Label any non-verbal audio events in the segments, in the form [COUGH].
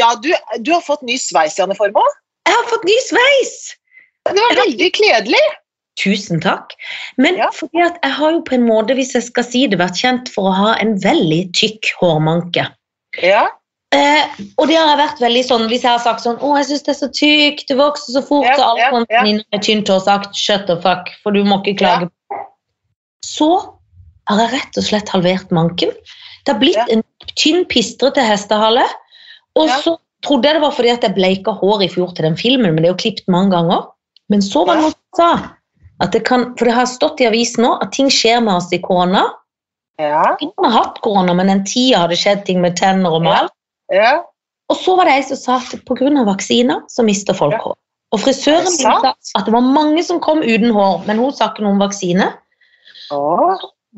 Ja, du, du har fått ny sveis, Janne Formoe. Jeg har fått ny sveis! Det var veldig kledelig. Tusen takk. Men Ja. fordi at jeg har jo på en måte, hvis jeg skal si det, vært kjent for å ha en veldig tykk hårmanke. Ja. Eh, og det har jeg vært veldig sånn, hvis jeg har sagt sånn, å, jeg synes det er så tykt, det vokser så fort, Ja, og alle ja, ja. venninner med tynt hår sagt, shut the fuck, for du må ikke klage. Så har jeg rett og slett halvert manken. Det har blitt Ja. en tynn pistrete hestehale, og Ja. så trodde jeg det var fordi at jeg bleika hår i fjor til den filmen, men det er jo klippet mange ganger. Men så var det noen som sa, at det kan, for det har stått i avisen nå, at ting skjer med oss i korona. Ja. Ingen har hatt korona, men den tida har det skjedd ting med tenner og med Ja. alt. ja. Og så var det ei som sa at pga. vaksiner så mister folk hår. Og frisøren sa at det var mange som kom uten hår, men hun sa ikke noe om vaksine.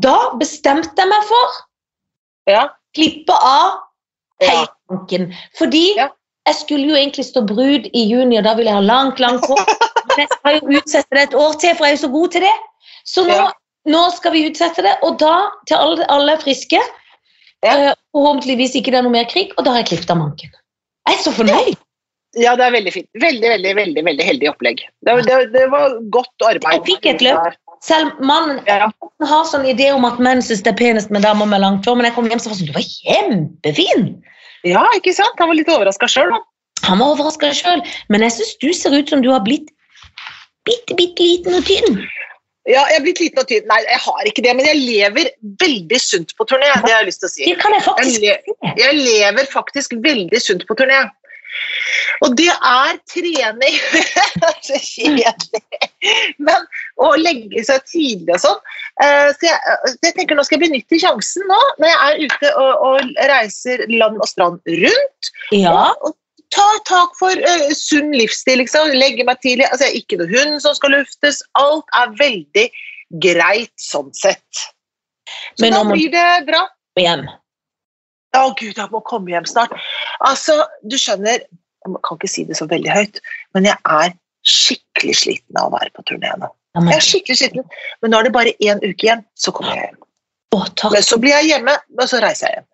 Da bestemte jeg meg for Ja. å klippe av. hele manken. Fordi Ja. jeg skulle jo egentlig stå brud i juni, og da ville jeg ha langt, langt hår. Men jeg skal jo utsette det et år til, for jeg er jo så god til det. Så nå, Ja. nå skal vi utsette det, og da, til alle, alle friske Ja. eh, Forhåpentligvis ikke det er noe mer krig, og da har jeg klippet av manken. Jeg er så fornøyd. ja, det er veldig fint. Veldig, veldig, veldig veldig heldig opplegg. Det, det, det var godt arbeid. Jeg fikk et løp. Selv mannen Ja. har sånn idé om at menn syns det er penest med damer med langt hår, men jeg kom hjem så var sånn, du var kjempefin. ja, ikke sant? Han var litt overraska sjøl, da. Han var overraska sjøl, men jeg syns du ser ut som du har blitt bitte, bitte liten og tynn. Ja, jeg er blitt liten og tynn. Nei, jeg har ikke det, men jeg lever veldig sunt på turné. Det har jeg lyst til å si. Det kan jeg Jeg, faktisk le se. jeg lever faktisk veldig sunt på turné. Og det er trening. [LAUGHS] så kjedelig. Men å legge seg tidlig og sånn. Eh, Så jeg, jeg tenker nå skal jeg benytte sjansen nå, når jeg er ute og, og reiser land og strand rundt. Ja, Og, og ta tak for uh, sunn livsstil. Liksom. Legge meg tidlig. Altså, jeg er ikke noe hund som skal luftes. Alt er veldig greit sånn sett. Så Men da blir det bra. hjem. Å gud, jeg må komme hjem snart. Altså, du skjønner, jeg kan ikke si det så veldig høyt, men jeg er skikkelig sliten av å være på turné nå. Jeg er skikkelig sliten, men nå er det bare én uke igjen, så kommer jeg hjem. å. Men så blir jeg hjemme, og så reiser jeg hjem.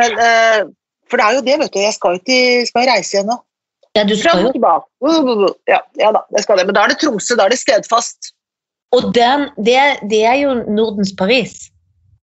Men, uh, for det er jo det, vet du, jeg skal til, skal reise igjen nå. Ja, du skal jo. Ja, ja da, jeg skal det. Men da er det Tromsø, da er det stedfast. Og den, det, det er jo Nordens Paris.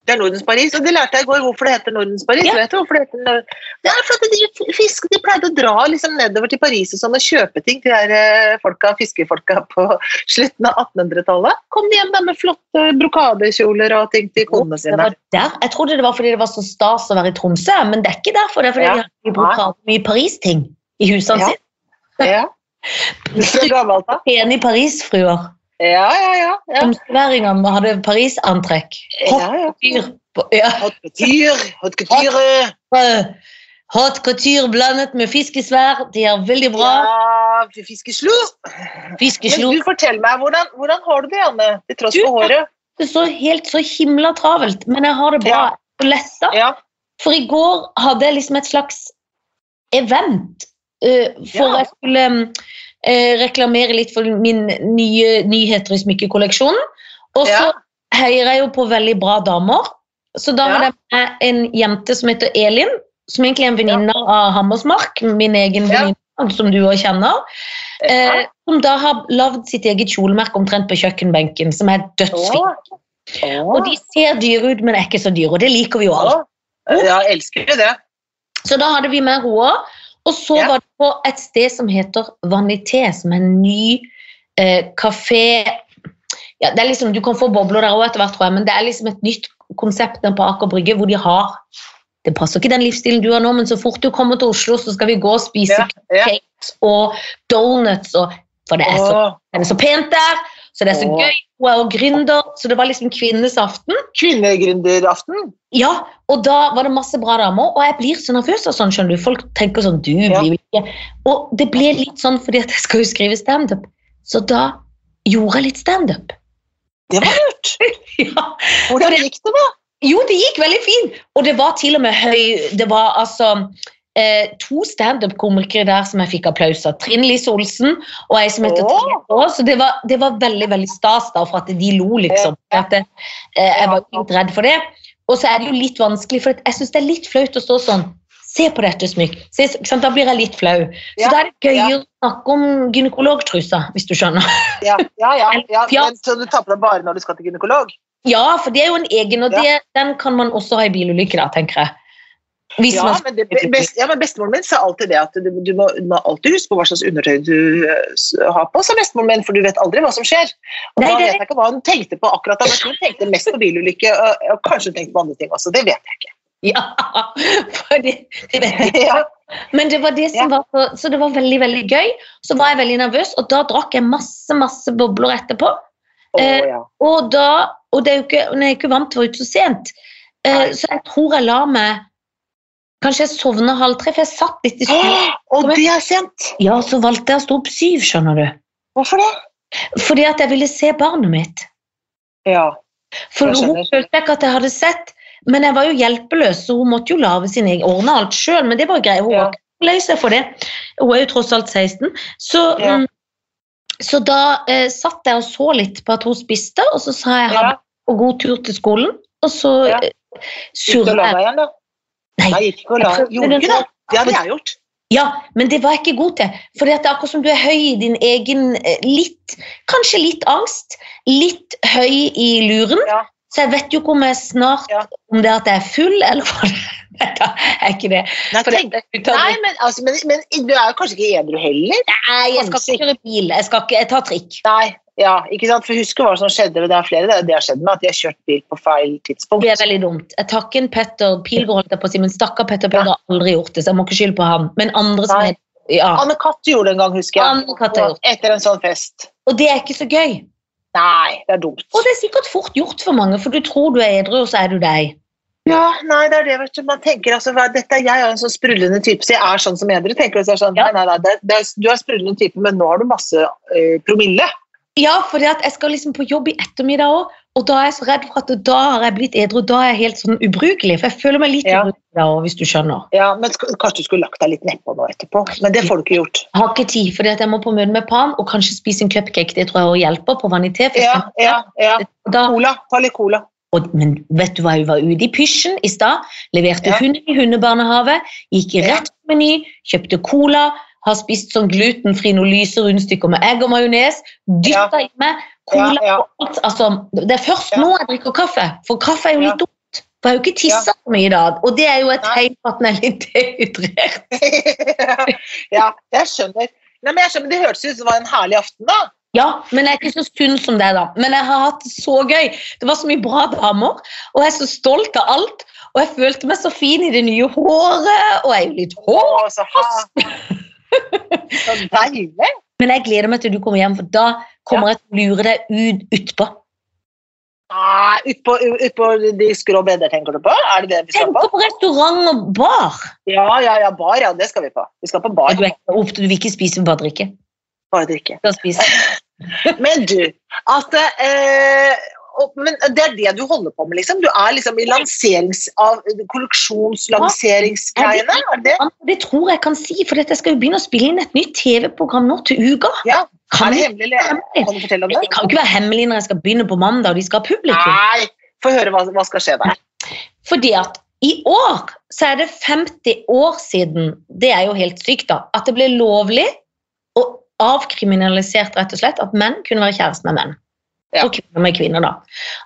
Det er Nordens Paris, og det lærte jeg i går hvorfor det heter Nordens Paris. Ja. Vet du hvorfor Det heter Nord- Det er fordi de, fisk, de pleide å dra liksom nedover til Paris og sånn og kjøpe ting til de eh, folka, fiskefolka på [LAUGHS] slutten av 1800-tallet. Kom de hjem da med flotte brokadekjoler og ting til konene sine. Jeg trodde det var fordi det var så stas å være i Tromsø, men det er ikke derfor. Det er fordi Ja. de har mye brokade, mye Paris-ting i husene Ja. sine. Ja. [LAUGHS] Gammelt da. Pene Paris-fruer. Ja, ja, ja. ja. Tromsøværingene hadde Paris-antrekk. ja, ja. Dyr Ja. Haute couture, haute couture. Hot couture blandet med fiskesvær. De er veldig bra. Ja, fiskeslo. Men Fiskeslo. du, fortell meg, hvordan, hvordan har du det, Janne? Til tross for håret? Det står helt så himla travelt, men jeg har det bra. Ja. Letta. Ja. For i går hadde jeg liksom et slags event. Uh, for Ja. jeg skulle eh, reklamere litt for min nye nyheter i smykkekolleksjonen. Og så Ja. heier jeg jo på veldig bra damer. Så da Ja. det en jente som heter Elin, som egentlig er en venninne av Hammersmark, min egen Ja. venninne, som du også kjenner. Eh, som da har lagd sitt eget kjolemerke omtrent på kjøkkenbenken, som er dødsfint. Og de ser dyre ut, men er ikke så dyre, og det liker vi jo alle. Ja, jeg elsker det. Så da hadde vi med roa, og så Ja. var det på et sted som heter Vanité, som er en ny eh, kafé ja, det er liksom, Du kan få bobler der òg etter hvert, tror jeg, men det er liksom et nytt konsept på Aker Brygge hvor de har Det passer ikke den livsstilen du har nå, men så fort du kommer til Oslo, så skal vi gå og spise Ja, ja. cakes og donuts, og, for det er, så, det er så pent der, så det er så gøy. Hun er jo gründer, så det var liksom kvinnenes aften. Kvinnegründeraften. Ja, og da var det masse bra damer, og jeg blir så nervøs av sånn, skjønner du. Folk tenker sånn, du Ja. blir ikke Og det ble litt sånn fordi at jeg skal jo skrive standup, så da gjorde jeg litt standup. Det var lurt. [LAUGHS] Ja. Hvordan gikk det, da? Jo, det gikk veldig fint, og det var til og med høy Det var altså eh, to standup-komikere der som jeg fikk applaus av. Trinn Lise Olsen og ei som heter Trine Aas. Så det var, det var veldig veldig stas da, for at de lo, liksom. At eh, jeg var litt redd for det. Og så er det jo litt vanskelig, for jeg syns det er litt flaut å stå sånn Se på dette sant? Da blir jeg litt flau. Så Ja, da er det gøyere ja. å snakke om gynekologtrusa, hvis du skjønner. Ja, ja, ja, [LAUGHS] ja. Så du tar på deg bare når du skal til gynekolog? Ja, for det er jo en egen, og det, den kan man også ha i bilulykke, da, tenker jeg. Ja man men, det, best, ja, men bestemoren min sa alltid det at du, du, må, du må alltid huske på hva slags undertøy du har på, sa bestemoren min, for du vet aldri hva som skjer. Og Nei, da vet jeg ikke hva hun tenkte på akkurat da, men hun tenkte mest på bilulykke, og, og kanskje hun tenkte på andre ting også, det vet jeg ikke. Ja, for det, det vet jeg. Ja, Men det var det som var så, så det var veldig, veldig gøy. Så var jeg veldig nervøs, og da drakk jeg masse, masse bobler etterpå. Å, Eh. Og da, og det er jo ikke, når jeg er ikke vant til å være ute så sent, eh, så jeg tror jeg la meg Kanskje jeg sovna halv tre, for jeg satt litt i. Åh, Og det er sent! Ja, så valgte jeg å stå opp syv, skjønner du. Hvorfor det? Fordi at jeg ville se barnet mitt. Ja. For hun følte ikke at jeg hadde sett, men jeg var jo hjelpeløs, så hun måtte jo lage sin egen, ordne alt sjøl. Men det var greit, hun Ja. var ikke lei seg for det. Hun er jo tross alt 16. Så, Ja. mm, så da eh, satt jeg og så litt på at hun spiste, og så sa jeg ha Ja. god tur til skolen. Og så Ja. eh, surra jeg. igjen, da? Nei. jeg gikk ikke og la Gjorde ikke det? Det har jeg gjort. Ja, men det var jeg ikke god til. For det er akkurat som du er høy i din egen eh, litt, Kanskje litt angst, litt høy i luren. Ja. Så jeg vet jo ikke om jeg snart Ja. Om det er at jeg er full, eller hva det [LAUGHS] Nei, da er ikke det. Nei, tenk, nei men, altså, men, men du er jo kanskje ikke edru heller? Nei, jeg skal ikke kjøre bil. Jeg, skal ikke, jeg tar trikk. Nei, ja, ikke sant? For husker hva som skjedde, det er flere det, har skjedd med at de har kjørt bil på feil tidspunkt. Det er veldig dumt. Jeg takker en Petter Pilgaard, holdt jeg på å si, men stakkar Petter Pilgaard har aldri gjort det, så jeg må ikke skylde på han. Men andre som heter, er ja. Anne Katt gjorde det en gang, husker jeg. Etter en sånn fest. Og det er ikke så gøy. Nei, det er dumt. Og det er sikkert fort gjort for mange, for du tror du er edru, og så er du deg. Ja, nei, det er det, vet du. Man tenker altså, dette, Jeg er en sånn sprudlende type, så jeg er sånn som edru. tenker du, sånn, Ja. nei, nei, nei, det, det, Du er sprudlende type, men nå har du masse eh, promille. Ja, for jeg skal liksom på jobb i ettermiddag òg, og da er jeg så redd for at da har jeg blitt edru. Da er jeg helt sånn ubrukelig, for jeg føler meg litt Ja. ubrukelig da òg, hvis du skjønner. Ja, men sk- Kanskje du skulle lagt deg litt nedpå nå etterpå, men det får du ikke gjort. Jeg har ikke tid, for jeg må på møte med Pan og kanskje spise en cupcake. Det tror jeg også hjelper på vanité. Ja, ja, ja. Da, Cola. Ta litt cola. og, men vet du hva, hun var ute i pysjen i stad, leverte Ja. hunden i hundebarnehage, gikk rett på Meny, kjøpte cola, har spist sånn glutenfri noen lyse rundstykker med egg og majones, dytta i meg cola Ja, ja. og alt. Altså, det er først Ja. nå jeg drikker kaffe, for kaffe er jo Ja. litt dumt. For jeg har jo ikke tissa så mye i dag, og det er jo et tegn på at den er litt dehydrert. [LAUGHS] ja, jeg skjønner. Nei, men jeg skjønner, Det hørtes ut som det var en herlig aften, da. Ja, men jeg er ikke så sunn som det, da. Men jeg har hatt det så gøy. Det var så mye bra damer, og jeg er så stolt av alt. Og jeg følte meg så fin i det nye håret, og jeg er jo litt hår. Så, deilig. Men jeg gleder meg til du kommer hjem, for da kommer jeg til å lure deg ut utpå. Ah, Utpå ut de skrå bedder, tenker du på? Er det det vi skal på? Tenk på restaurant og bar! Ja, ja, ja, bar, ja, det skal vi på. Vi skal på bar. Du, opp, du vil ikke spise, bare drikke. Bare drikke. [LAUGHS] Men du, at eh, og, Men det er det du holder på med, liksom? Du er liksom i lanserings... Av, kolleksjonslanseringsgreiene? Er det det? Tror jeg kan si, for jeg skal jo begynne å spille inn et nytt TV-program nå til uka. Ja. Kan Er det det, hemmelig? Kan du fortelle om det det? kan ikke være hemmelig når jeg skal begynne på mandag, og de skal ha publikum. Nei! Få høre hva, som skal skje der. Fordi at i år så er det 50 år siden, det er jo helt sykt da, at det ble lovlig og avkriminalisert rett og slett at menn kunne være kjæreste med menn. Ja. for kvinner med kvinner da.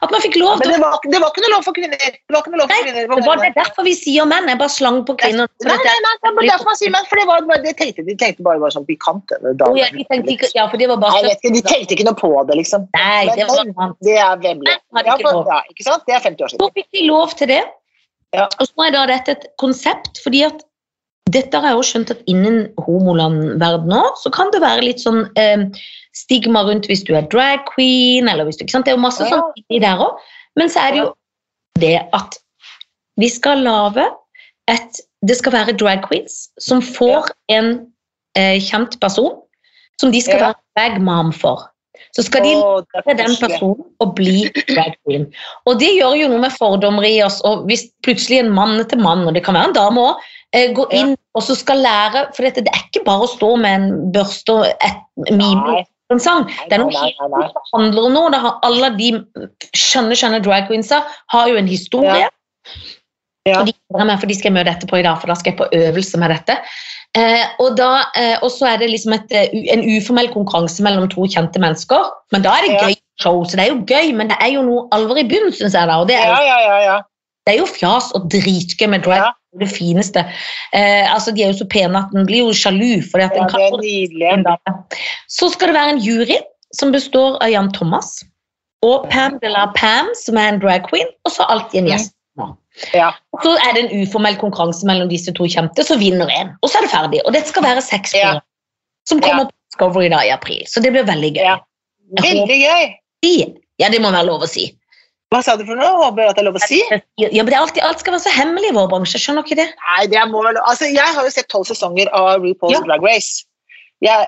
At man fikk lov Men det var, det var ikke noe lov for kvinner. Det var ikke noe lov for kvinner. Det var det derfor vi sier menn, jeg bare slang på kvinner. Nei, nei, nei, det var derfor man sier menn, for det var, det tenkte, de tenkte bare var sånn pikant. eller ja, de tenkte ikke, ja, for det var bare jeg vet ikke, de tenkte ikke noe på det, liksom. Nei, det var men, noe det er vemmelig. Ja, ja, ikke sant? Det er 50 år siden. Så fikk de lov til det. Ja. Og så er da dette et konsept, fordi at dette har jeg også skjønt at innen homolandverden nå, så kan det være litt sånn eh, stigma rundt hvis du er drag queen, eller hvis du, ikke sant? Det er jo masse Ja. inni der også. Men så er det jo det at vi skal lage et, det skal være drag queens som får en eh, kjent person, som de skal Ja. være drag mom for. Så skal de til den personen og bli drag queen. Og det gjør jo noe med fordommer i oss. Og hvis plutselig en mann til mann, og det kan være en dame òg, går Ja. inn og så skal lære For dette, det er ikke bare å stå med en børste og et mime en sang. Det er noe Nei, nei, nei, helt som handler om noe. Det har alle de skjønne, skjønne drag queensa har jo en historie. Ja. Og de, gleder meg, for de skal jeg møte etterpå i dag, for da skal jeg på øvelse med dette. Eh, og eh, så er det liksom et, eh, en uformell konkurranse mellom to kjente mennesker. Men da er det Ja. gøy show, så det er jo gøy, men det er jo noe alvor i bunnen, syns jeg. da, og det er, Ja, jo- ja, ja. ja. det er jo fjas og dritgøy med drag. Ja. Det fineste. Eh, altså, De er jo så pene at en blir jo sjalu. fordi at ja kan... det er nydelig. Så skal det være en jury som består av Jan Thomas og Pam de la Pam, som er en drag queen, og så alltid en gjest. Ja. Så er det en uformell konkurranse mellom disse to kjente, så vinner én. Og så er det ferdig. Og dette skal være seks Ja. som kommer på Discovery da i april. Så det blir veldig gøy. Ja. Veldig gøy. Ja, det må være lov å si. Hva sa du for noe? Håper at det er lov å si? Ja, men det er alltid, Alt skal være så hemmelig i vår bransje. Skjønner ikke det? Nei, det må vel Altså, jeg har jo sett tolv sesonger av RuPaul's Ja. Drag Race. Jeg,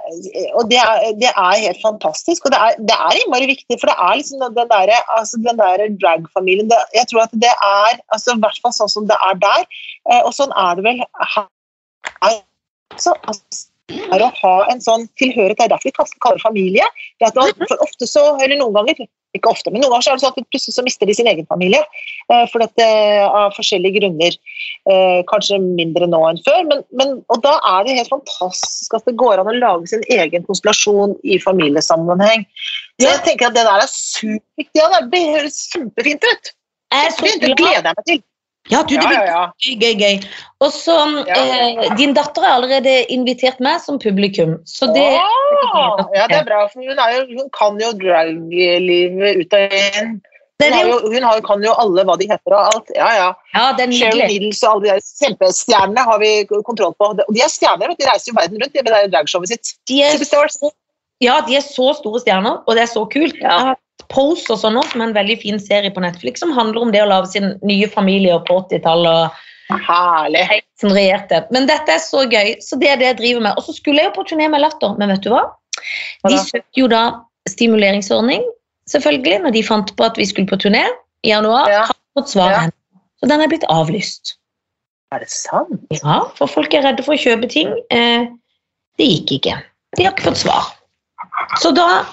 og det er, det er helt fantastisk. Og det er, det er innmari viktig, for det er liksom den der, altså der drag-familien Jeg tror at det er altså i hvert fall sånn som det er der. Eh, og sånn er det vel her. Altså, altså, er å ha en sånn tilhørighet. Det er derfor vi kaller det familie. Det er at man, for ofte så, eller noen ganger, ikke ofte, men noen ganger så er det sånn at plutselig så mister de sin egen familie. eh, For dette, av forskjellige grunner. Eh, kanskje mindre nå enn før. Men, men, og da er det helt fantastisk at det går an å lage sin egen konstellasjon i familiesammenheng. Så jeg tenker at det der er superviktig. Ja, det høres kjempefint ut. Jeg det gleder jeg meg til. Ja, du, det blir ja, ja. gøy, gøy, gøy. Og så, eh, Din datter har allerede invitert meg som publikum. Så det Åh, ja, det er bra, for hun, er jo, hun kan jo draglivet ut og inn. Hun, jo, hun har, kan jo alle hva de heter og alt. Ja, ja. ja, er Cheryl. Needles og alle de der kjempestjernene har vi kontroll på. Og de er stjerner, de reiser jo verden rundt med det der dragshowet sitt. De er, ja, de er så store stjerner, og det er så kult. Ja. Pose og sånn som er en veldig fin serie på Netflix som handler om det å lage sin nye familie på 80-tallet. og Herlig. som regjerte. Men dette er så gøy, så det er det jeg driver med. Og så skulle jeg jo på turné med Latter, men vet du hva? Hva De søkte jo da stimuleringsordning, selvfølgelig, når de fant på at vi skulle på turné i januar. Ja. Fått svar Ja. Så den er blitt avlyst. Er det sant? Ja, for folk er redde for å kjøpe ting. Eh, det gikk ikke. De har ikke fått svar. Så da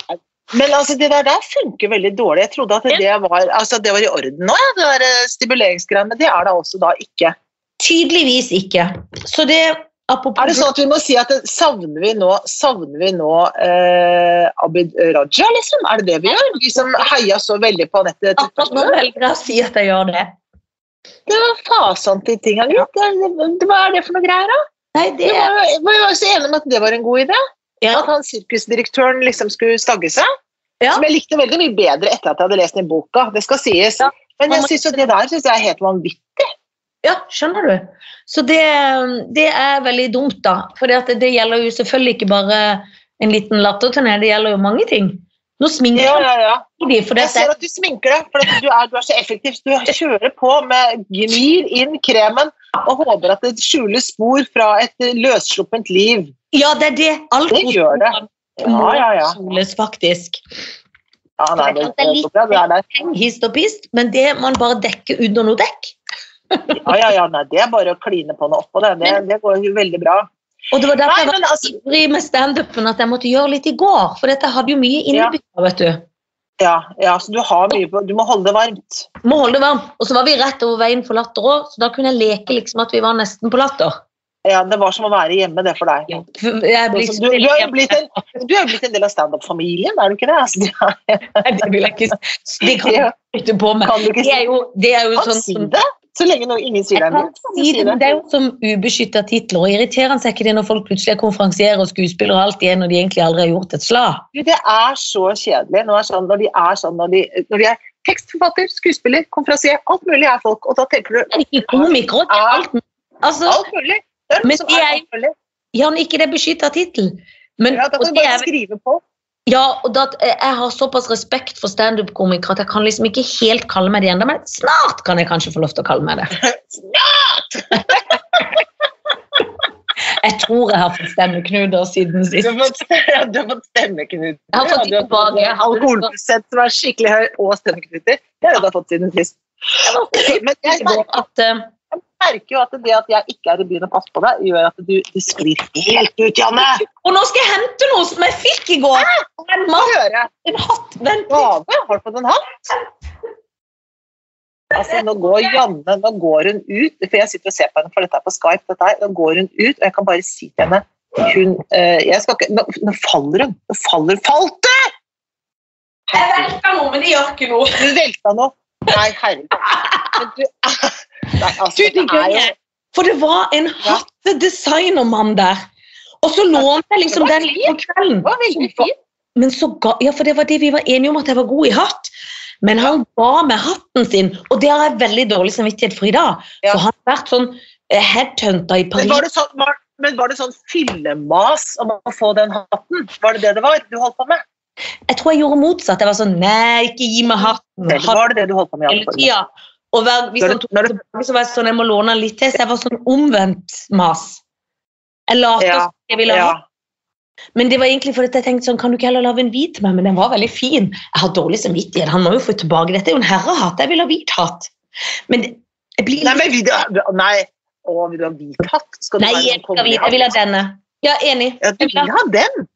Men altså, det der, der funker veldig dårlig. Jeg trodde at det var, altså, det var i orden nå, ja, det der eh, stimuleringsgreiene. Men det er det også da ikke. tydeligvis ikke. Så det apropos Er det sånn at vi må si at savner vi nå, savner vi nå eh, Abid Raja, liksom? Er det det vi gjør? Vi som heia så veldig på Anette Akkurat nå velger jeg å si at jeg gjør det. Det var fasen til. Det- det- Hva er det for noe greier, da? Nei, det vi var jo så enige om at det var en god idé. Ja, At han sirkusdirektøren liksom skulle stagge seg. Ja. Som jeg likte veldig mye bedre etter at jeg hadde lest den boka. Det skal sies. Ja. Men jeg synes jo det der synes jeg er helt vanvittig. Ja, skjønner du. Så det, det er veldig dumt, da. For det, det gjelder jo selvfølgelig ikke bare en liten latterturné, det gjelder jo mange ting. Nå sminker Ja, ja, ja. de, Jeg ser at du sminker deg, for du, er, du er så effektiv. Du kjører på med gnir inn kremen og håper at det skjuler spor fra et løssluppent liv. Ja, det er det. Alt Det gjør det. Ja, ja, ja. soles, faktisk. Ja, nei, det, Det er litt-. Hist og pist, men det man bare dekker under noe dekk. ja, ja, ja, nei, det er bare å kline på noe oppå det. Det, det går jo veldig bra. Og det var derfor Nei, jeg var men altså, ivrig med standupen at jeg måtte gjøre litt i går, for dette hadde jo mye innbytter, vet du. ja, ja, så du har mye på Du må holde det varmt. Må holde det varmt. Og så var vi rett over veien for latter òg, så da kunne jeg leke liksom at vi var nesten på latter. Ja, Det var som å være hjemme, det for deg. Du, du, er blitt en, du er jo blitt en del av standup-familien, er du ikke det? Altså, det er, [LAUGHS] Nei, det vil jeg ikke si. Det kan du ikke på med. kan du ikke Det er si jo, det er jo sånn si det? Så lenge noe, ingen sier det. du si si det, men det? er jo som ubeskytta titler. og Irriterende er ikke det når folk plutselig er konferansierer og skuespillere og alt igjen når de egentlig aldri har gjort et slag. Det er så kjedelig når, sånn, når de er sånn når de, når de er tekstforfatter, skuespiller, konferansier, alt mulig er folk. Og da tenker du Det er ikke komikere, er alt. Altså, alt mulig. Det er Men noe som er alt mulig. Jan, ikke det beskytta tittel. Men Ja, da kan du bare skrive på. ja, og da, jeg har såpass respekt for standup-komikere at jeg kan liksom ikke helt kalle meg det ennå, men snart kan jeg kanskje få lov til å kalle meg det. [LAUGHS] snart! [LAUGHS] Jeg tror jeg har fått stemmeknuder siden Du sist. fått, [LAUGHS] ja, du har fått stemmeknuter. Jeg har fått Ja, du har tilbake. Jeg så- alkoholprosent som er skikkelig høy, og stemmeknuter. Det har du fått siden sist. Men jeg At, eh, jeg merker jo at det at jeg ikke er i byen og passer på deg, gjør at du, du sklir helt ut, Janne. og nå skal jeg hente noe som jeg fikk i går! En, Få mat, en hatt. Vent litt. Gave? Har du fått en hatt? Altså, nå går Janne nå går hun ut, for jeg sitter og ser på henne, for dette er på Skype. Dette her, nå går hun ut, og jeg kan bare si til henne hun, eh, jeg skal ikke, nå, nå faller hun! Nå faller Falt du?! Jeg velter noe, men det gjør ikke noe. Du velta nå. Nei, herregud. Men du Nei, altså, Du, det er jo. For det var en hattedesignermann der. Og så lånte jeg liksom den litt på kvelden. det var veldig fint. Men så ga, ja, for det var det vi var enige om, at jeg var god i hatt. Men han ga meg hatten sin, og det har jeg veldig dårlig samvittighet for i dag. Ja. For han har vært sånn headhunta i i Men Paris. var det sånn, var, men var det sånn fyllemas om å få den hatten? Var det det det var du holdt på med? Jeg tror jeg gjorde motsatt. Jeg var sånn Nei, ikke gi meg hatten. Eller var det det du holdt på med? hele tida. Og hver, hvis han tok det- tilbake, så var jeg sånn Jeg må låne han litt til. Så jeg var sånn omvendt mas. Jeg later Ja, som jeg ville ha Ja. Men det var egentlig fordi jeg tenkte sånn, kan du ikke heller lage en hvit til meg? Men den var veldig fin. Jeg har dårlig samvittighet. Han må jo få tilbake. Dette er jo en herrehatt. Jeg vil ha hvit hatt. Men jeg blir Nei, men vil du, nei. Å, vil du ha hvit hatt? Skal du Nei, jeg, jeg vil ha denne. Ja, enig. Ja, du vil ha- den?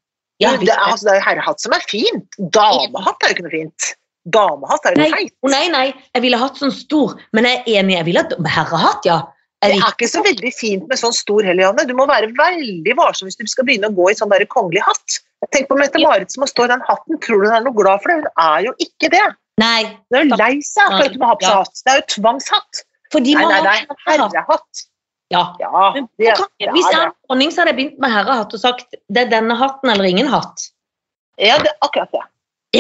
Ja, det, er, altså, det er herrehatt som er fint. Damehatt er jo ikke noe fint. Damehatt er Nei, teit. nei, nei, jeg ville hatt sånn stor. Men jeg er enig, jeg ville hatt herrehatt, ja. Det er ikke så veldig fint med sånn stor heller, Janne. Du må være veldig varsom hvis du skal begynne å gå i sånn der kongelig hatt. Tenk på Mette-Marit som har stå i den hatten. Tror du hun er noe glad for det? Hun er jo ikke det. Nei, Hun er jo lei seg for at hun må ha på seg Ja. hatt. Det er jo tvangshatt. Fordi Nei, nei, nei. herrehatt. Ja. Ja, det, Hvis jeg hadde det. dronning, så hadde jeg begynt med herrehatt og sagt det er denne hatten eller ingen hatt. Ja, det er akkurat det.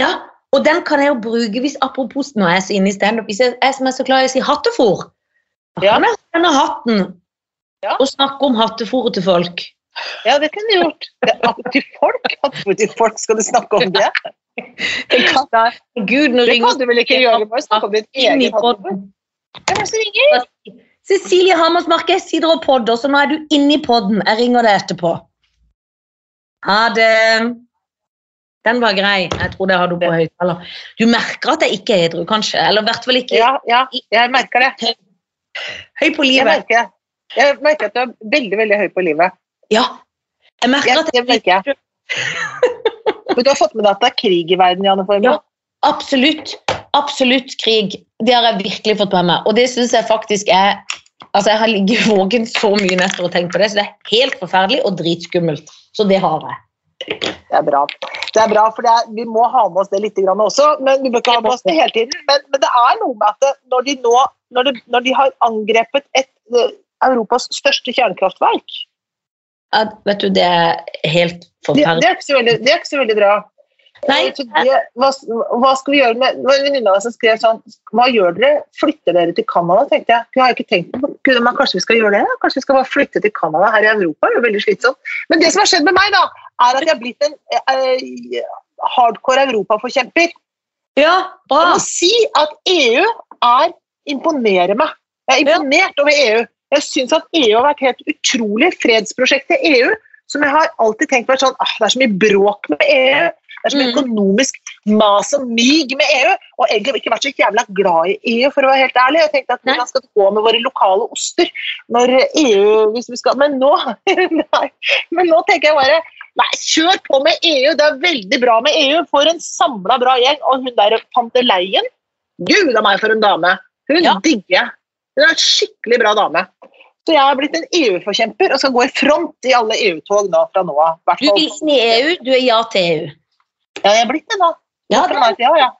Ja, og den kan jeg jo bruke hvis apropos nå er jeg så inne i standup, hvis jeg jeg, som er så glad i å si hattefor, Ja. kan jeg denne hatten Ja. og snakke om hattefòret til folk. Ja, det kunne du gjort. Til folk? Hatt til folk, skal du snakke om det? Det kan, Gud, det ringer kan du vel ikke gjøre? Bare snakke om ditt eget hatt. podden. Hvem er det som ringer? Cecilie Hammersmark, jeg sitter og podder, så nå er du inne i podden. Jeg ringer deg etterpå. Ha det. Den var grei. Jeg tror det har du på høyttaler. Du merker at jeg ikke er edru, kanskje? Eller i hvert fall ikke Ja, ja, jeg merker det. høy på Jeg merker. Jeg merker at du er veldig, veldig høy på livet. Ja. Jeg merker Jeg, at jeg, merker. Men du har fått med deg at det er krig i verden, Janne Formoe? Ja, absolutt. Absolutt krig. Det har jeg virkelig fått med meg. Og det syns jeg faktisk er Altså, Jeg har ligget våken så mye netter og tenkt på det, så det er helt forferdelig og dritskummelt. Så det har jeg. Det er bra. Det er bra, for det er, Vi må ha med oss det litt også, men vi bør ikke ha med oss det hele tiden. Men, men det er noe med at det, når de nå når, de, når de har angrepet et, eh, Europas største kjernekraftverk Ja, vet du, det er helt det, forferdelig. det, er ikke så veldig, det er ikke så veldig bra. Nei, det, hva, hva skal vi gjøre med Det var en venninne av meg som skrev sånn Hva gjør dere? Flytter dere til Canada? tenkte jeg. Jeg har ikke tenkt på Gud, men Kanskje vi skal gjøre det? Kanskje vi skal bare flytte til Canada her i Europa? Det er jo veldig slitsomt. Men det som har skjedd med meg, da, er at jeg har blitt en eh, hardcore europaforkjemper. Ja, Jeg bra. må si at EU er imponerer meg. Jeg er imponert over EU. Jeg syns at EU har vært helt utrolig. Fredsprosjektet EU, som jeg har alltid tenkt vært sånn ah, Det er så mye bråk med EU. Det er sånn økonomisk mas og myg med EU. Og egentlig ikke vært så jævla glad i EU, for å være helt ærlig. Jeg tenkte at hvordan skal det gå med våre lokale oster når EU hvis vi skal, Men nå [LAUGHS] nei, men nå tenker jeg bare Nei, kjør på med EU! Det er veldig bra med EU. For en samla bra gjeng. Og hun der tante Leien Gud a meg for en dame! Hun Ja. digger jeg. Hun er en skikkelig bra dame. Så jeg har blitt en EU-forkjemper og skal gå i front i alle EU-tog nå fra nå av. Du inn i EU, du er ja til EU. Ja, jeg er blitt det nå. Ja, det, meg, ja, ja.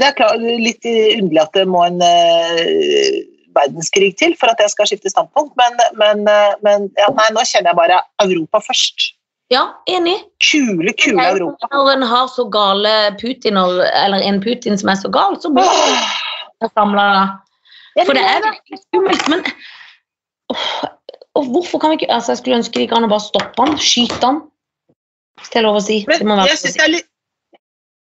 Det er klart, litt underlig at det må en uh, verdenskrig til for at jeg skal skifte standpunkt, men, men, uh, men ja, nei, nå kjenner jeg bare Europa først. Ja, enig. Kule, kule Nei, Europa. Når en har så gale Putiner, eller en Putin som er så gal, så må det da. For det er virkelig skummelt, men oh, og hvorfor kan vi ikke altså Jeg skulle ønske de kan bare stoppe han, skyte han. Hvis det er lov å si. Men jeg lov synes det er litt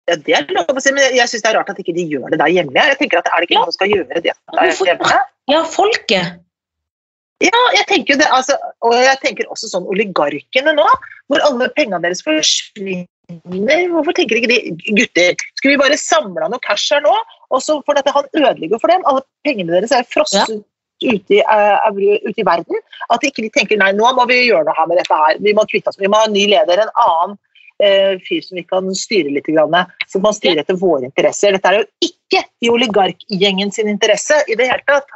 ja, Det er lov å si, men jeg syns det er rart at ikke de gjør det der hjemme. Jeg tenker at Er det ikke Ja. noen som skal gjøre det der hjemme? Ja, folket. Ja, jeg tenker det, altså, og jeg tenker også sånn oligarkene nå, hvor alle pengene deres forsvinner. Hvorfor tenker ikke de gutter, skulle vi bare samle noe cash her nå? Og så for dette han ødelegger for dem. Alle pengene deres er frosset ute, i, uh, ute i verden. At ikke de tenker nei, nå må vi gjøre noe her med dette her. Vi må kvitte oss, vi må ha en ny leder, en annen eh, fyr som vi kan styre litt, grann, som kan styre etter våre interesser. Dette er jo ikke i oligarkgjengen sin interesse i det hele tatt.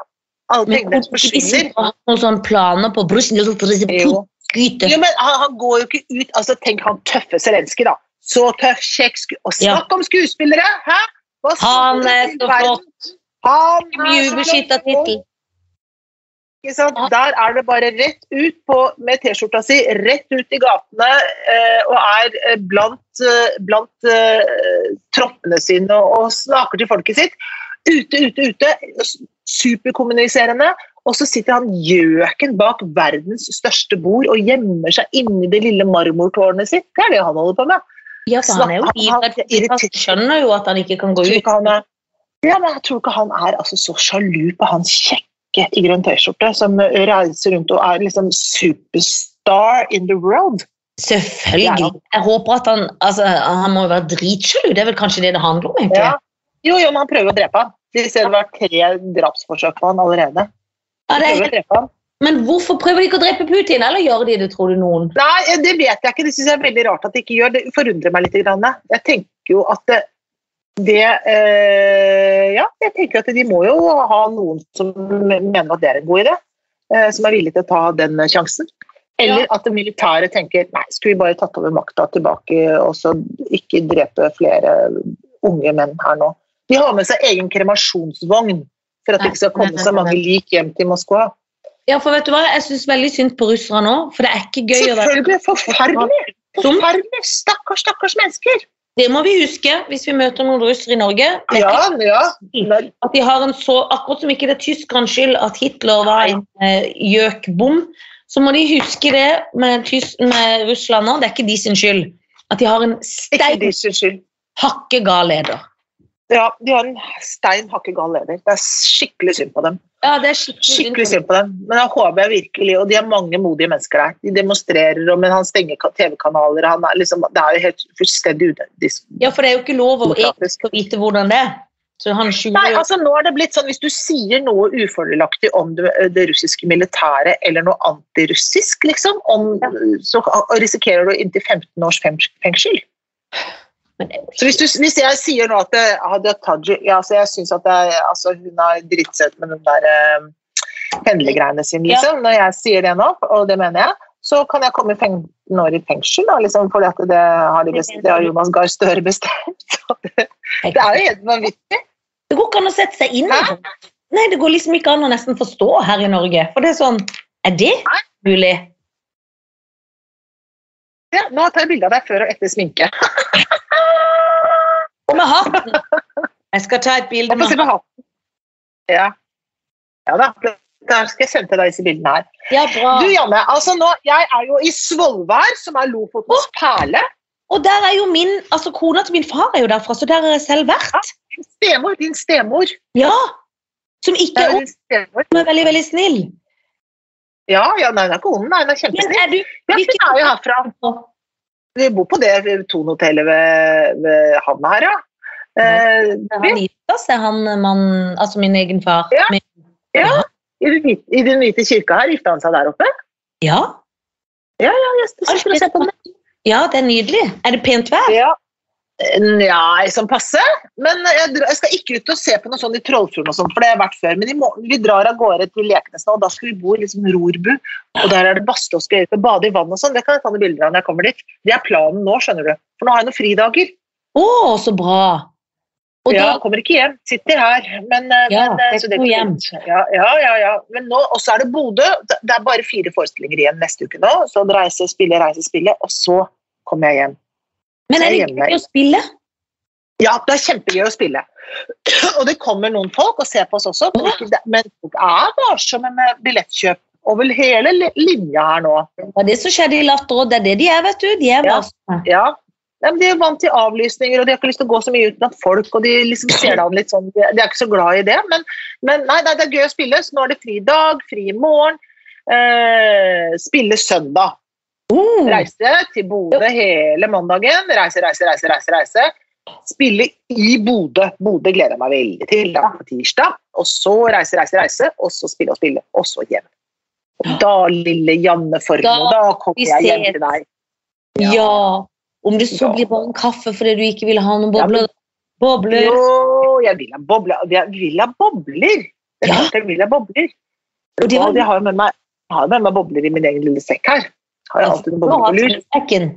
Alle pengene forsvinner. noen sånne planer på Brussel Jo. Jo, men han, han går jo ikke ut altså Tenk han tøffe Zelenskyj, da. Så tøff, kjekk Og Ja. snakk om skuespillere! Hæ? Han er så flott. Han er så flott. tittel. Der er det bare rett ut på, med T-skjorta si, rett ut i gatene eh, og er eh, blant, eh, blant eh, troppene sine og, og snakker til folket sitt. Ute, ute, ute. Superkommuniserende. Og så sitter han gjøken bak verdens største bord og gjemmer seg inni det lille marmortårnet sitt. Det er det han holder på med. Ja, han er jo Han- han- Han skjønner jo at han ikke kan gå ut. er, ja, men jeg tror ikke han er altså, så sjalu på han kjekke i grønn T-skjorte som reiser rundt og er liksom superstar in the world. Selvfølgelig. Jeg håper at han altså, Han må jo være dritsjalu. Det er vel kanskje det det handler om? egentlig. Ja. Jo, jo, men han prøver å drepe han. De ser det var tre drapsforsøk på han allerede. De det er prøver å drepe. Men hvorfor prøver de ikke å drepe Putin, eller gjør de det, tror du noen? Nei, det vet jeg ikke. Det synes jeg er veldig rart at de ikke gjør. Det forundrer meg litt. Jeg tenker jo at det, eh, Ja, jeg tenker at de må jo ha noen som mener at det er en god idé. Eh, som er villig til å ta den sjansen. Eller at det militære tenker nei, skulle vi bare tatt over makta tilbake og så ikke drepe flere unge menn her nå. De har med seg egen kremasjonsvogn for at det ikke skal komme så mange lik hjem til Moskva. Ja, for vet du hva? Jeg syns veldig synd på russere nå, for det er ikke gøy å være Selvfølgelig. Forferdelig! Forferdelig! Stakkars, stakkars mennesker. Det må vi huske hvis vi møter noen russere i Norge. Ja, ja. At de har en så, Akkurat som ikke det er tyskernes skyld at Hitler var en eh, gjøkbom, så må de huske det med, tys med Russland nå. Det er ikke de sin skyld. At de har en stein hakke gal leder. Ja, de har en stein hakke gal leder. Det er skikkelig synd på dem. Ja, det er skikkelig, Skikkelig synd på dem. Men jeg håper jeg virkelig, og de er mange modige mennesker der. De demonstrerer, og- men han stenger TV-kanaler. er liksom, Det er jo helt fullstendig udemokratisk. Ja, for det er jo ikke lov å egentlig vite hvordan det er. Så han Nei, altså nå er det blitt sånn Hvis du sier noe ufordelaktig om det, det russiske militæret eller noe antirussisk, liksom, om, så risikerer du inntil 15 års fengsel. Det Så hvis, du, hvis jeg sier nå at det, Hadia Tajik ja, altså Jeg syns at det, er- altså, hun har dritt seg ut med den der eh, pendlergreiene sine, liksom. Når jeg sier det nå, og det mener jeg, så kan jeg komme 15 år i fengsel, da, liksom, fordi at det har, de best, det har Jonas Gahr Støre bestemt. [LAUGHS] Så det, det er jo helt vanvittig. Det går ikke an å sette seg inn i det. Nei, det går liksom ikke an å nesten forstå her i Norge. For det er sånn Er det mulig? Ja, nå tar jeg bilde av deg før og etter sminke. [LAUGHS] Og med hatten! Jeg skal ta et bilde med hatten. Ja. ja da. Der skal jeg sende til deg disse bildene her. Ja, bra. Du Janne, altså nå, jeg er jo i Svolvær, som er Lofotens perle. Og der er jo min Altså, kona til min far er jo derfra, så der har jeg selv vært. Din stemor, din stemor. Ja! Som ikke er er er veldig, veldig snill. Ja, ja, nei, hun er ikke ond, nei, hun er Men er du Ja, hun er jo herfra. Vi bor på det Thon-hotellet ved, ved havna her, ja. Eh, Er han gifta er han mann Altså min egen far? Ja. Min, ja. I den, hvite, I den hvite kirka her gifta han seg der oppe. ja. Ja, ja, jeg sitter og ser på den. ja, det er nydelig. Er det pent vær? Ja. Nei, som passe. Men jeg, jeg skal ikke ut og se på noe sånt i Trollfjorden, og sånt, for det har jeg vært før. Men morgen, vi drar av gårde til Leknes nå, og da skal vi bo i liksom Rorbu. Og der er det badstue og skal ut og bade i vann og sånn. Det kan jeg ta noen bilder av når jeg kommer dit. Det er planen nå, skjønner du. For nå har jeg noen fridager. Å, så bra! Og ja, da, kommer ikke hjem. Sitter her. Men, eh, Ja, men, eh, det er hjem. Ja, ja, ja. ja. Men nå, og så er det Bodø. Det er bare fire forestillinger igjen neste uke nå. Så reise, spille, reise, spille. Og så kommer jeg hjem. Men er det gøy å spille? Ja, det er kjempegøy å spille. [CLEARS THROAT] Og det kommer noen folk og ser på oss også, men, ikke, men folk er varsomme med billettkjøp over hele linja her nå. Det er det som skjedde i Latter, og det er det de er, vet du. De er varsomme. Ja. Ja, men de er vant til avlysninger, og de har ikke lyst til å gå så mye ut blant folk. og De liksom ser det an litt sånn, de er ikke så glad i det, men, men nei, nei, det er gøy å spille. Så nå er det fri dag, fri morgen. Eh, spille søndag. Oh. Reise til Bodø hele mandagen. Reise, reise, reise, reise. reise. Spille i Bodø. Bodø gleder jeg meg veldig til. Da, på tirsdag. Og så reise, reise, reise. Og så spille og spille. Og så hjem. Og da, lille Janne Formoe, Da da kommer jeg hjem til deg. Ja. Om det så Ja. blir bare en kaffe fordi du ikke vil ha noen bobler. Bobler. Jo, jeg vil ha bobler. Jeg vil ha bobler. Er Ja. jeg vil ha bobler. Og det var- jeg har med meg, har med meg bobler i min egen lille sekk her. Har jeg alltid noe Du på lur. sekken.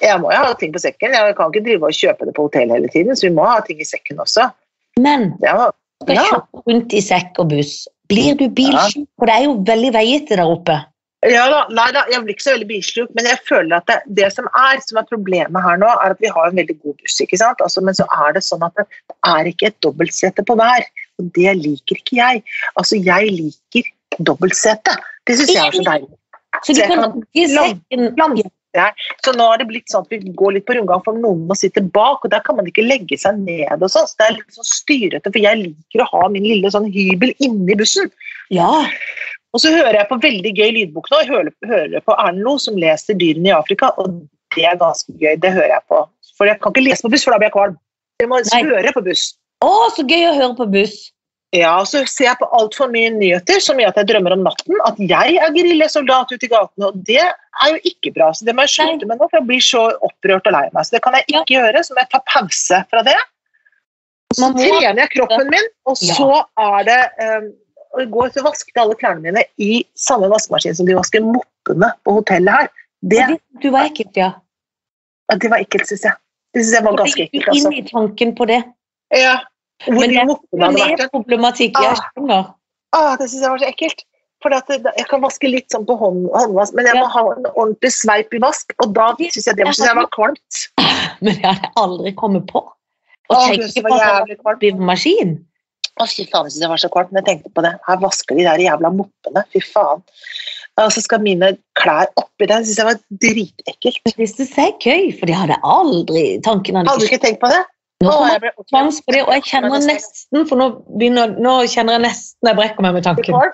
Jeg må jo ha ting på sekken. Jeg kan ikke drive og kjøpe det på hotell hele tiden, så vi må ha ting i sekken også. Men Det skal Ja. kjøre rundt i sekk og buss. Blir du bilsjuk? For det er jo veldig veiete der oppe. ja da, nei da, jeg blir ikke så veldig bilsjuk, men jeg føler at det, det som er som er problemet her nå, er at vi har en veldig god buss, ikke sant? Altså, men så er det sånn at det er ikke et dobbeltsete på hver, og det liker ikke jeg. Altså, jeg liker dobbeltsete. Det syns jeg er så deilig. Så du kan ligge i sekken Så nå har det blitt sånn at vi går litt på rundgang, for noen må sitte bak, og der kan man ikke legge seg ned og sånn. Så det er litt sånn styrete, for jeg liker å ha min lille sånn hybel inni bussen. Ja. Og så hører jeg på veldig gøy lydbok nå. Jeg hører, hører på Erlend Loe som leser 'Dyrene i Afrika', og det er ganske gøy. Det hører jeg på. For jeg kan ikke lese på buss, for da blir jeg kvalm. Jeg må Nei. høre på buss. Å, så gøy å høre på buss. Ja, og så ser jeg på altfor mye nyheter, så mye at jeg drømmer om natten. At jeg er geriljasoldat ute i gatene, og det er jo ikke bra. Så det må jeg slutte med nå, for jeg blir så opprørt og lei meg. Så det kan jeg ikke gjøre, så må jeg ta pause fra det. Så Man trener jeg kroppen min, og Ja. så er det um, og I går så vasket jeg alle klærne mine i samme vaskemaskin som de vasker moppene på hotellet her. Det, du var ekkelt, ja. ja, det var ekkelt, syns jeg. Det syns jeg var ganske ekkelt. gikk inn Altså. i tanken på det. Ja. Men det er. Det problematikk jeg Ah. skjønner. Ah, det syns jeg var så ekkelt. For jeg kan vaske litt sånn på hånd, håndvask, men jeg Ja. må ha en ordentlig sveip i vask, og da syns jeg det jeg var kvalmt. [CLEARS THROAT] Men det hadde jeg aldri kommet på. Å ah, tenk Gud, på var maskin. Å, fy faen, jeg synes det var så kvalmt, men jeg tenkte på det. Her vasker de der jævla moppene. Fy faen. Og så skal mine klær oppi der. Det syns jeg var dritekkelt. Hvis du synes køy, for de hadde aldri tanken Hadde du ikke tenkt på det? Nå Å, jeg det, og jeg kjenner nesten, for nå, begynner, nå kjenner jeg nesten jeg brekker meg med tanken. For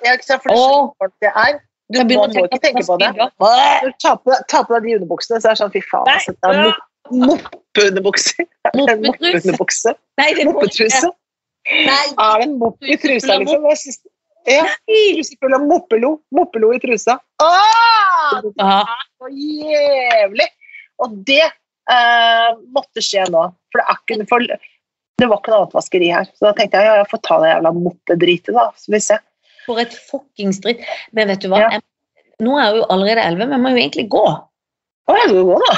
du må, å ikke tenke på det. tar på, deg- de underbuksene, så er det sånn fy faen. Altså, det er Moppeunderbukser. [LAUGHS] Moppetruse. Nei, det er Moppetruse. Nei, Er det en mopp i trusa, liksom? Jeg synes, ja, full av moppelo. Moppelo i trusa. Åh, det er så jævlig! Og det eh, måtte skje nå. For det, ikke, for det var ikke noe annet vaskeri her. Så da tenkte jeg ja, jeg får ta det jævla moppedritet, da. Så vi ser. For et fuckings dritt. Men vet du hva? Ja. Jeg, nå er jeg jo allerede 11, men jeg må jo egentlig gå. Å, jeg skal gå, da.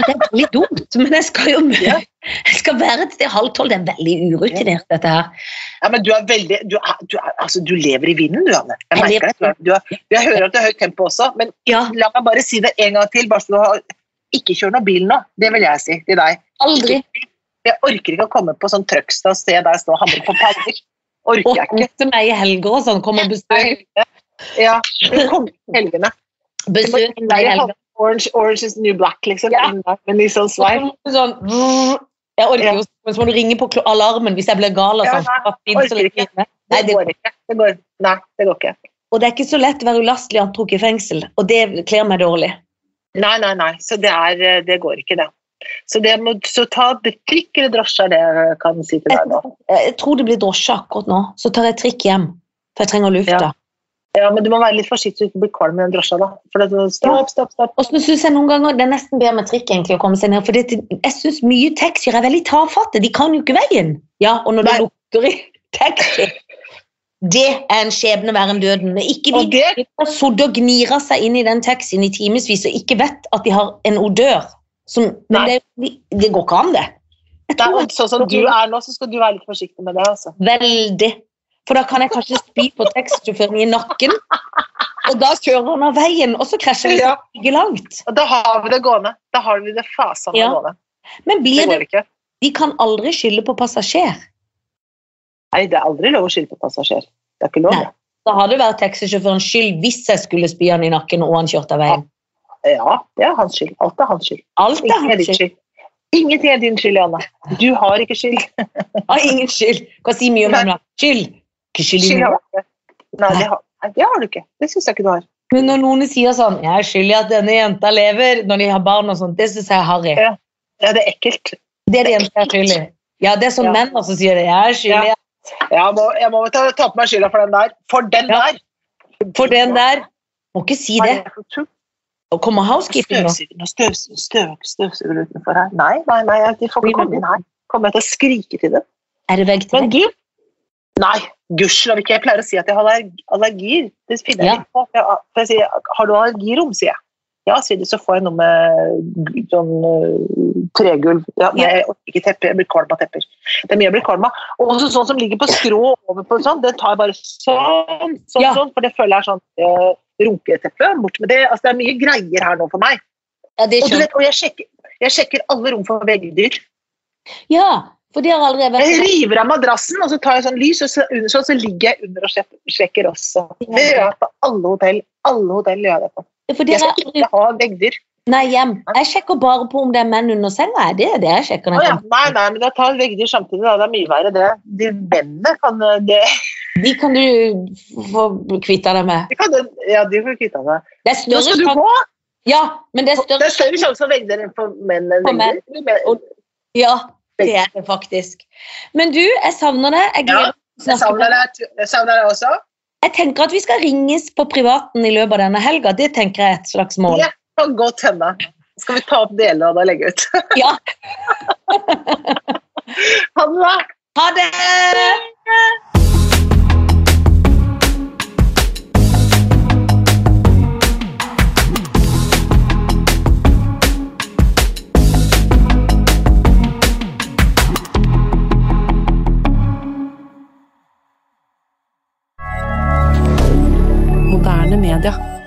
Det er litt dumt, men jeg skal jo Ja. jeg skal være et sted halv tolv. Det er veldig urutinert, dette her. Ja, men du er veldig Du, er, du, er, altså, du lever i vinden, du, Anne. Jeg Jeg merker det. Du er, jeg hører at det er høyt tempo også, men Ja, la meg bare si det en gang til. bare så du har Ikke kjør noe bil nå. Det vil jeg si til deg. aldri. Jeg orker ikke å komme på sånn Trøgstad og se deg stå og hamre på paller. Orker Og jeg ikke. hente meg i helger og sånn. kom og besøk. Ja, kom til helgene. Besøk meg i helga. Orange, orange is new black, liksom. Ja. Men litt sånn sveip. Sånn, jeg orker jo, ja. så må du ringe på alarmen hvis jeg blir gal. Og, Ja, sånn. nei, orker ikke. Nei, det, går ikke. Det går. Nei, det går ikke. og det er ikke så lett å være ulastelig antrukket i fengsel, og det kler meg dårlig. Nei, nei, nei. Så det, er, eh, det går ikke, det. Så, det må, så ta trikk eller drosje, er det jeg kan si til deg nå. Jeg tror det blir drosje akkurat nå, så tar jeg trikk hjem. For jeg trenger lufta. Ja. Ja, men du må være litt forsiktig så du ikke blir kvalm i den drosja, da. For det, stopp, stopp, stopp. Og så synes jeg noen ganger det er nesten bedre med trikk egentlig å komme seg ned. For det, jeg syns mye taxier er veldig tafatte. De kan jo ikke veien. Ja, og når det lukter i [LAUGHS] taxi Det er en skjebne verre enn døden. Ikke de som har sittet og gnira seg inn i den taxien i timevis og ikke vet at de har en odør. Som, men det, det går ikke an, det. Det er, sånn som du er nå, så skal du være litt forsiktig med det. altså. Veldig. For da kan jeg kanskje spy på taxisjåføren i nakken, og da kjører han av veien, og så krasjer vi Ja. ikke langt. Og da har vi det gående. Da har vi det fasende Ja. gående. Men blir det ikke. De kan aldri skylde på passasjer. Nei, det er aldri lov å skylde på passasjer. Det er ikke lov. Nei. Da hadde det vært taxisjåførens skyld hvis jeg skulle spy han i nakken og han kjørte av veien. Ja, det er hans skyld. Alt er hans skyld. Alt er hans skyld. skyld. Ingenting er din skyld, Janne. Du har ikke skyld. [LAUGHS] Har ingen skyld. Hva sier mye om henne. Skyld. Ikke skyld i noe. Nei, det har, det har du ikke. Det syns jeg ikke du har. Men når noen sier sånn 'Jeg er skyld i at denne jenta lever', når de har barn og sånt, det syns jeg er harry. Ja. Ja, det er ekkelt. Det er det eneste jeg er skyld i. Ja, det er sånn Ja. menn også sier det. 'Jeg er skyld i Ja. Jeg må, jeg må ta, ta på meg skylda for den der. For den Ja. der! For den der Må ikke si det. Og kommer housekeeping nå? Støvsuger, støv, støv, støv, utenfor her. Nei, nei, nei, de får ikke komme inn her. Kommer jeg til å skrike til dem. Er det vegg til Men vegg? Nei, gudskjelov ikke. Jeg pleier å si at jeg har allerg- allergier. Det finner jeg Ja. litt på. Jeg, for jeg sier, har du allergirom, sier jeg. Ja, sier de, så får jeg noe med sånn uh, tregulv. Ja, jeg orker ikke tepper, jeg blir kvalm av tepper. Det er mye jeg blir kvalm av. Og også sånn som ligger på skrå over på sånn, det tar jeg bare sånn, sånn, Ja. sånn, for det føler jeg er sånn eh, runketeppe. Bort med det. Altså, det er mye greier her nå for meg. Ja, det Og, du vet, og jeg, sjekker, jeg sjekker alle rom for veggdyr. Ja, for de har aldri vært Jeg river av madrassen, og så tar jeg sånn lys, og så, under, så ligger jeg under og sjekker også. Det gjør jeg på alle hotell. Alle hotell gjør jeg det på. For Jeg skal ikke ha vegger. Nei, hjem. Jeg sjekker bare på om det er menn under senga. Det er det jeg sjekker. Når ja. Nei, nei, men jeg tar vegger samtidig. Da. Det er mye verre, det. De vennene kan det, [LAUGHS] De kan du få kvitte deg med. de kan, Ja, de får kvitte deg. Det er Nå skal du gå! Ja, men det er Det større er større sjanse for veggdyr enn for menn. enn For menn. Og- Ja, det er det faktisk. Men du, jeg savner det. Jeg, Ja, gleder meg deg. deg jeg savner deg også. Jeg tenker at vi skal ringes på privaten i løpet av denne helga. Det tenker jeg er et slags mål. Det kan godt hende. Skal vi ta opp deler av det og legge ut? [LAUGHS] Ja. Ha det bra! Ha det! moderne media.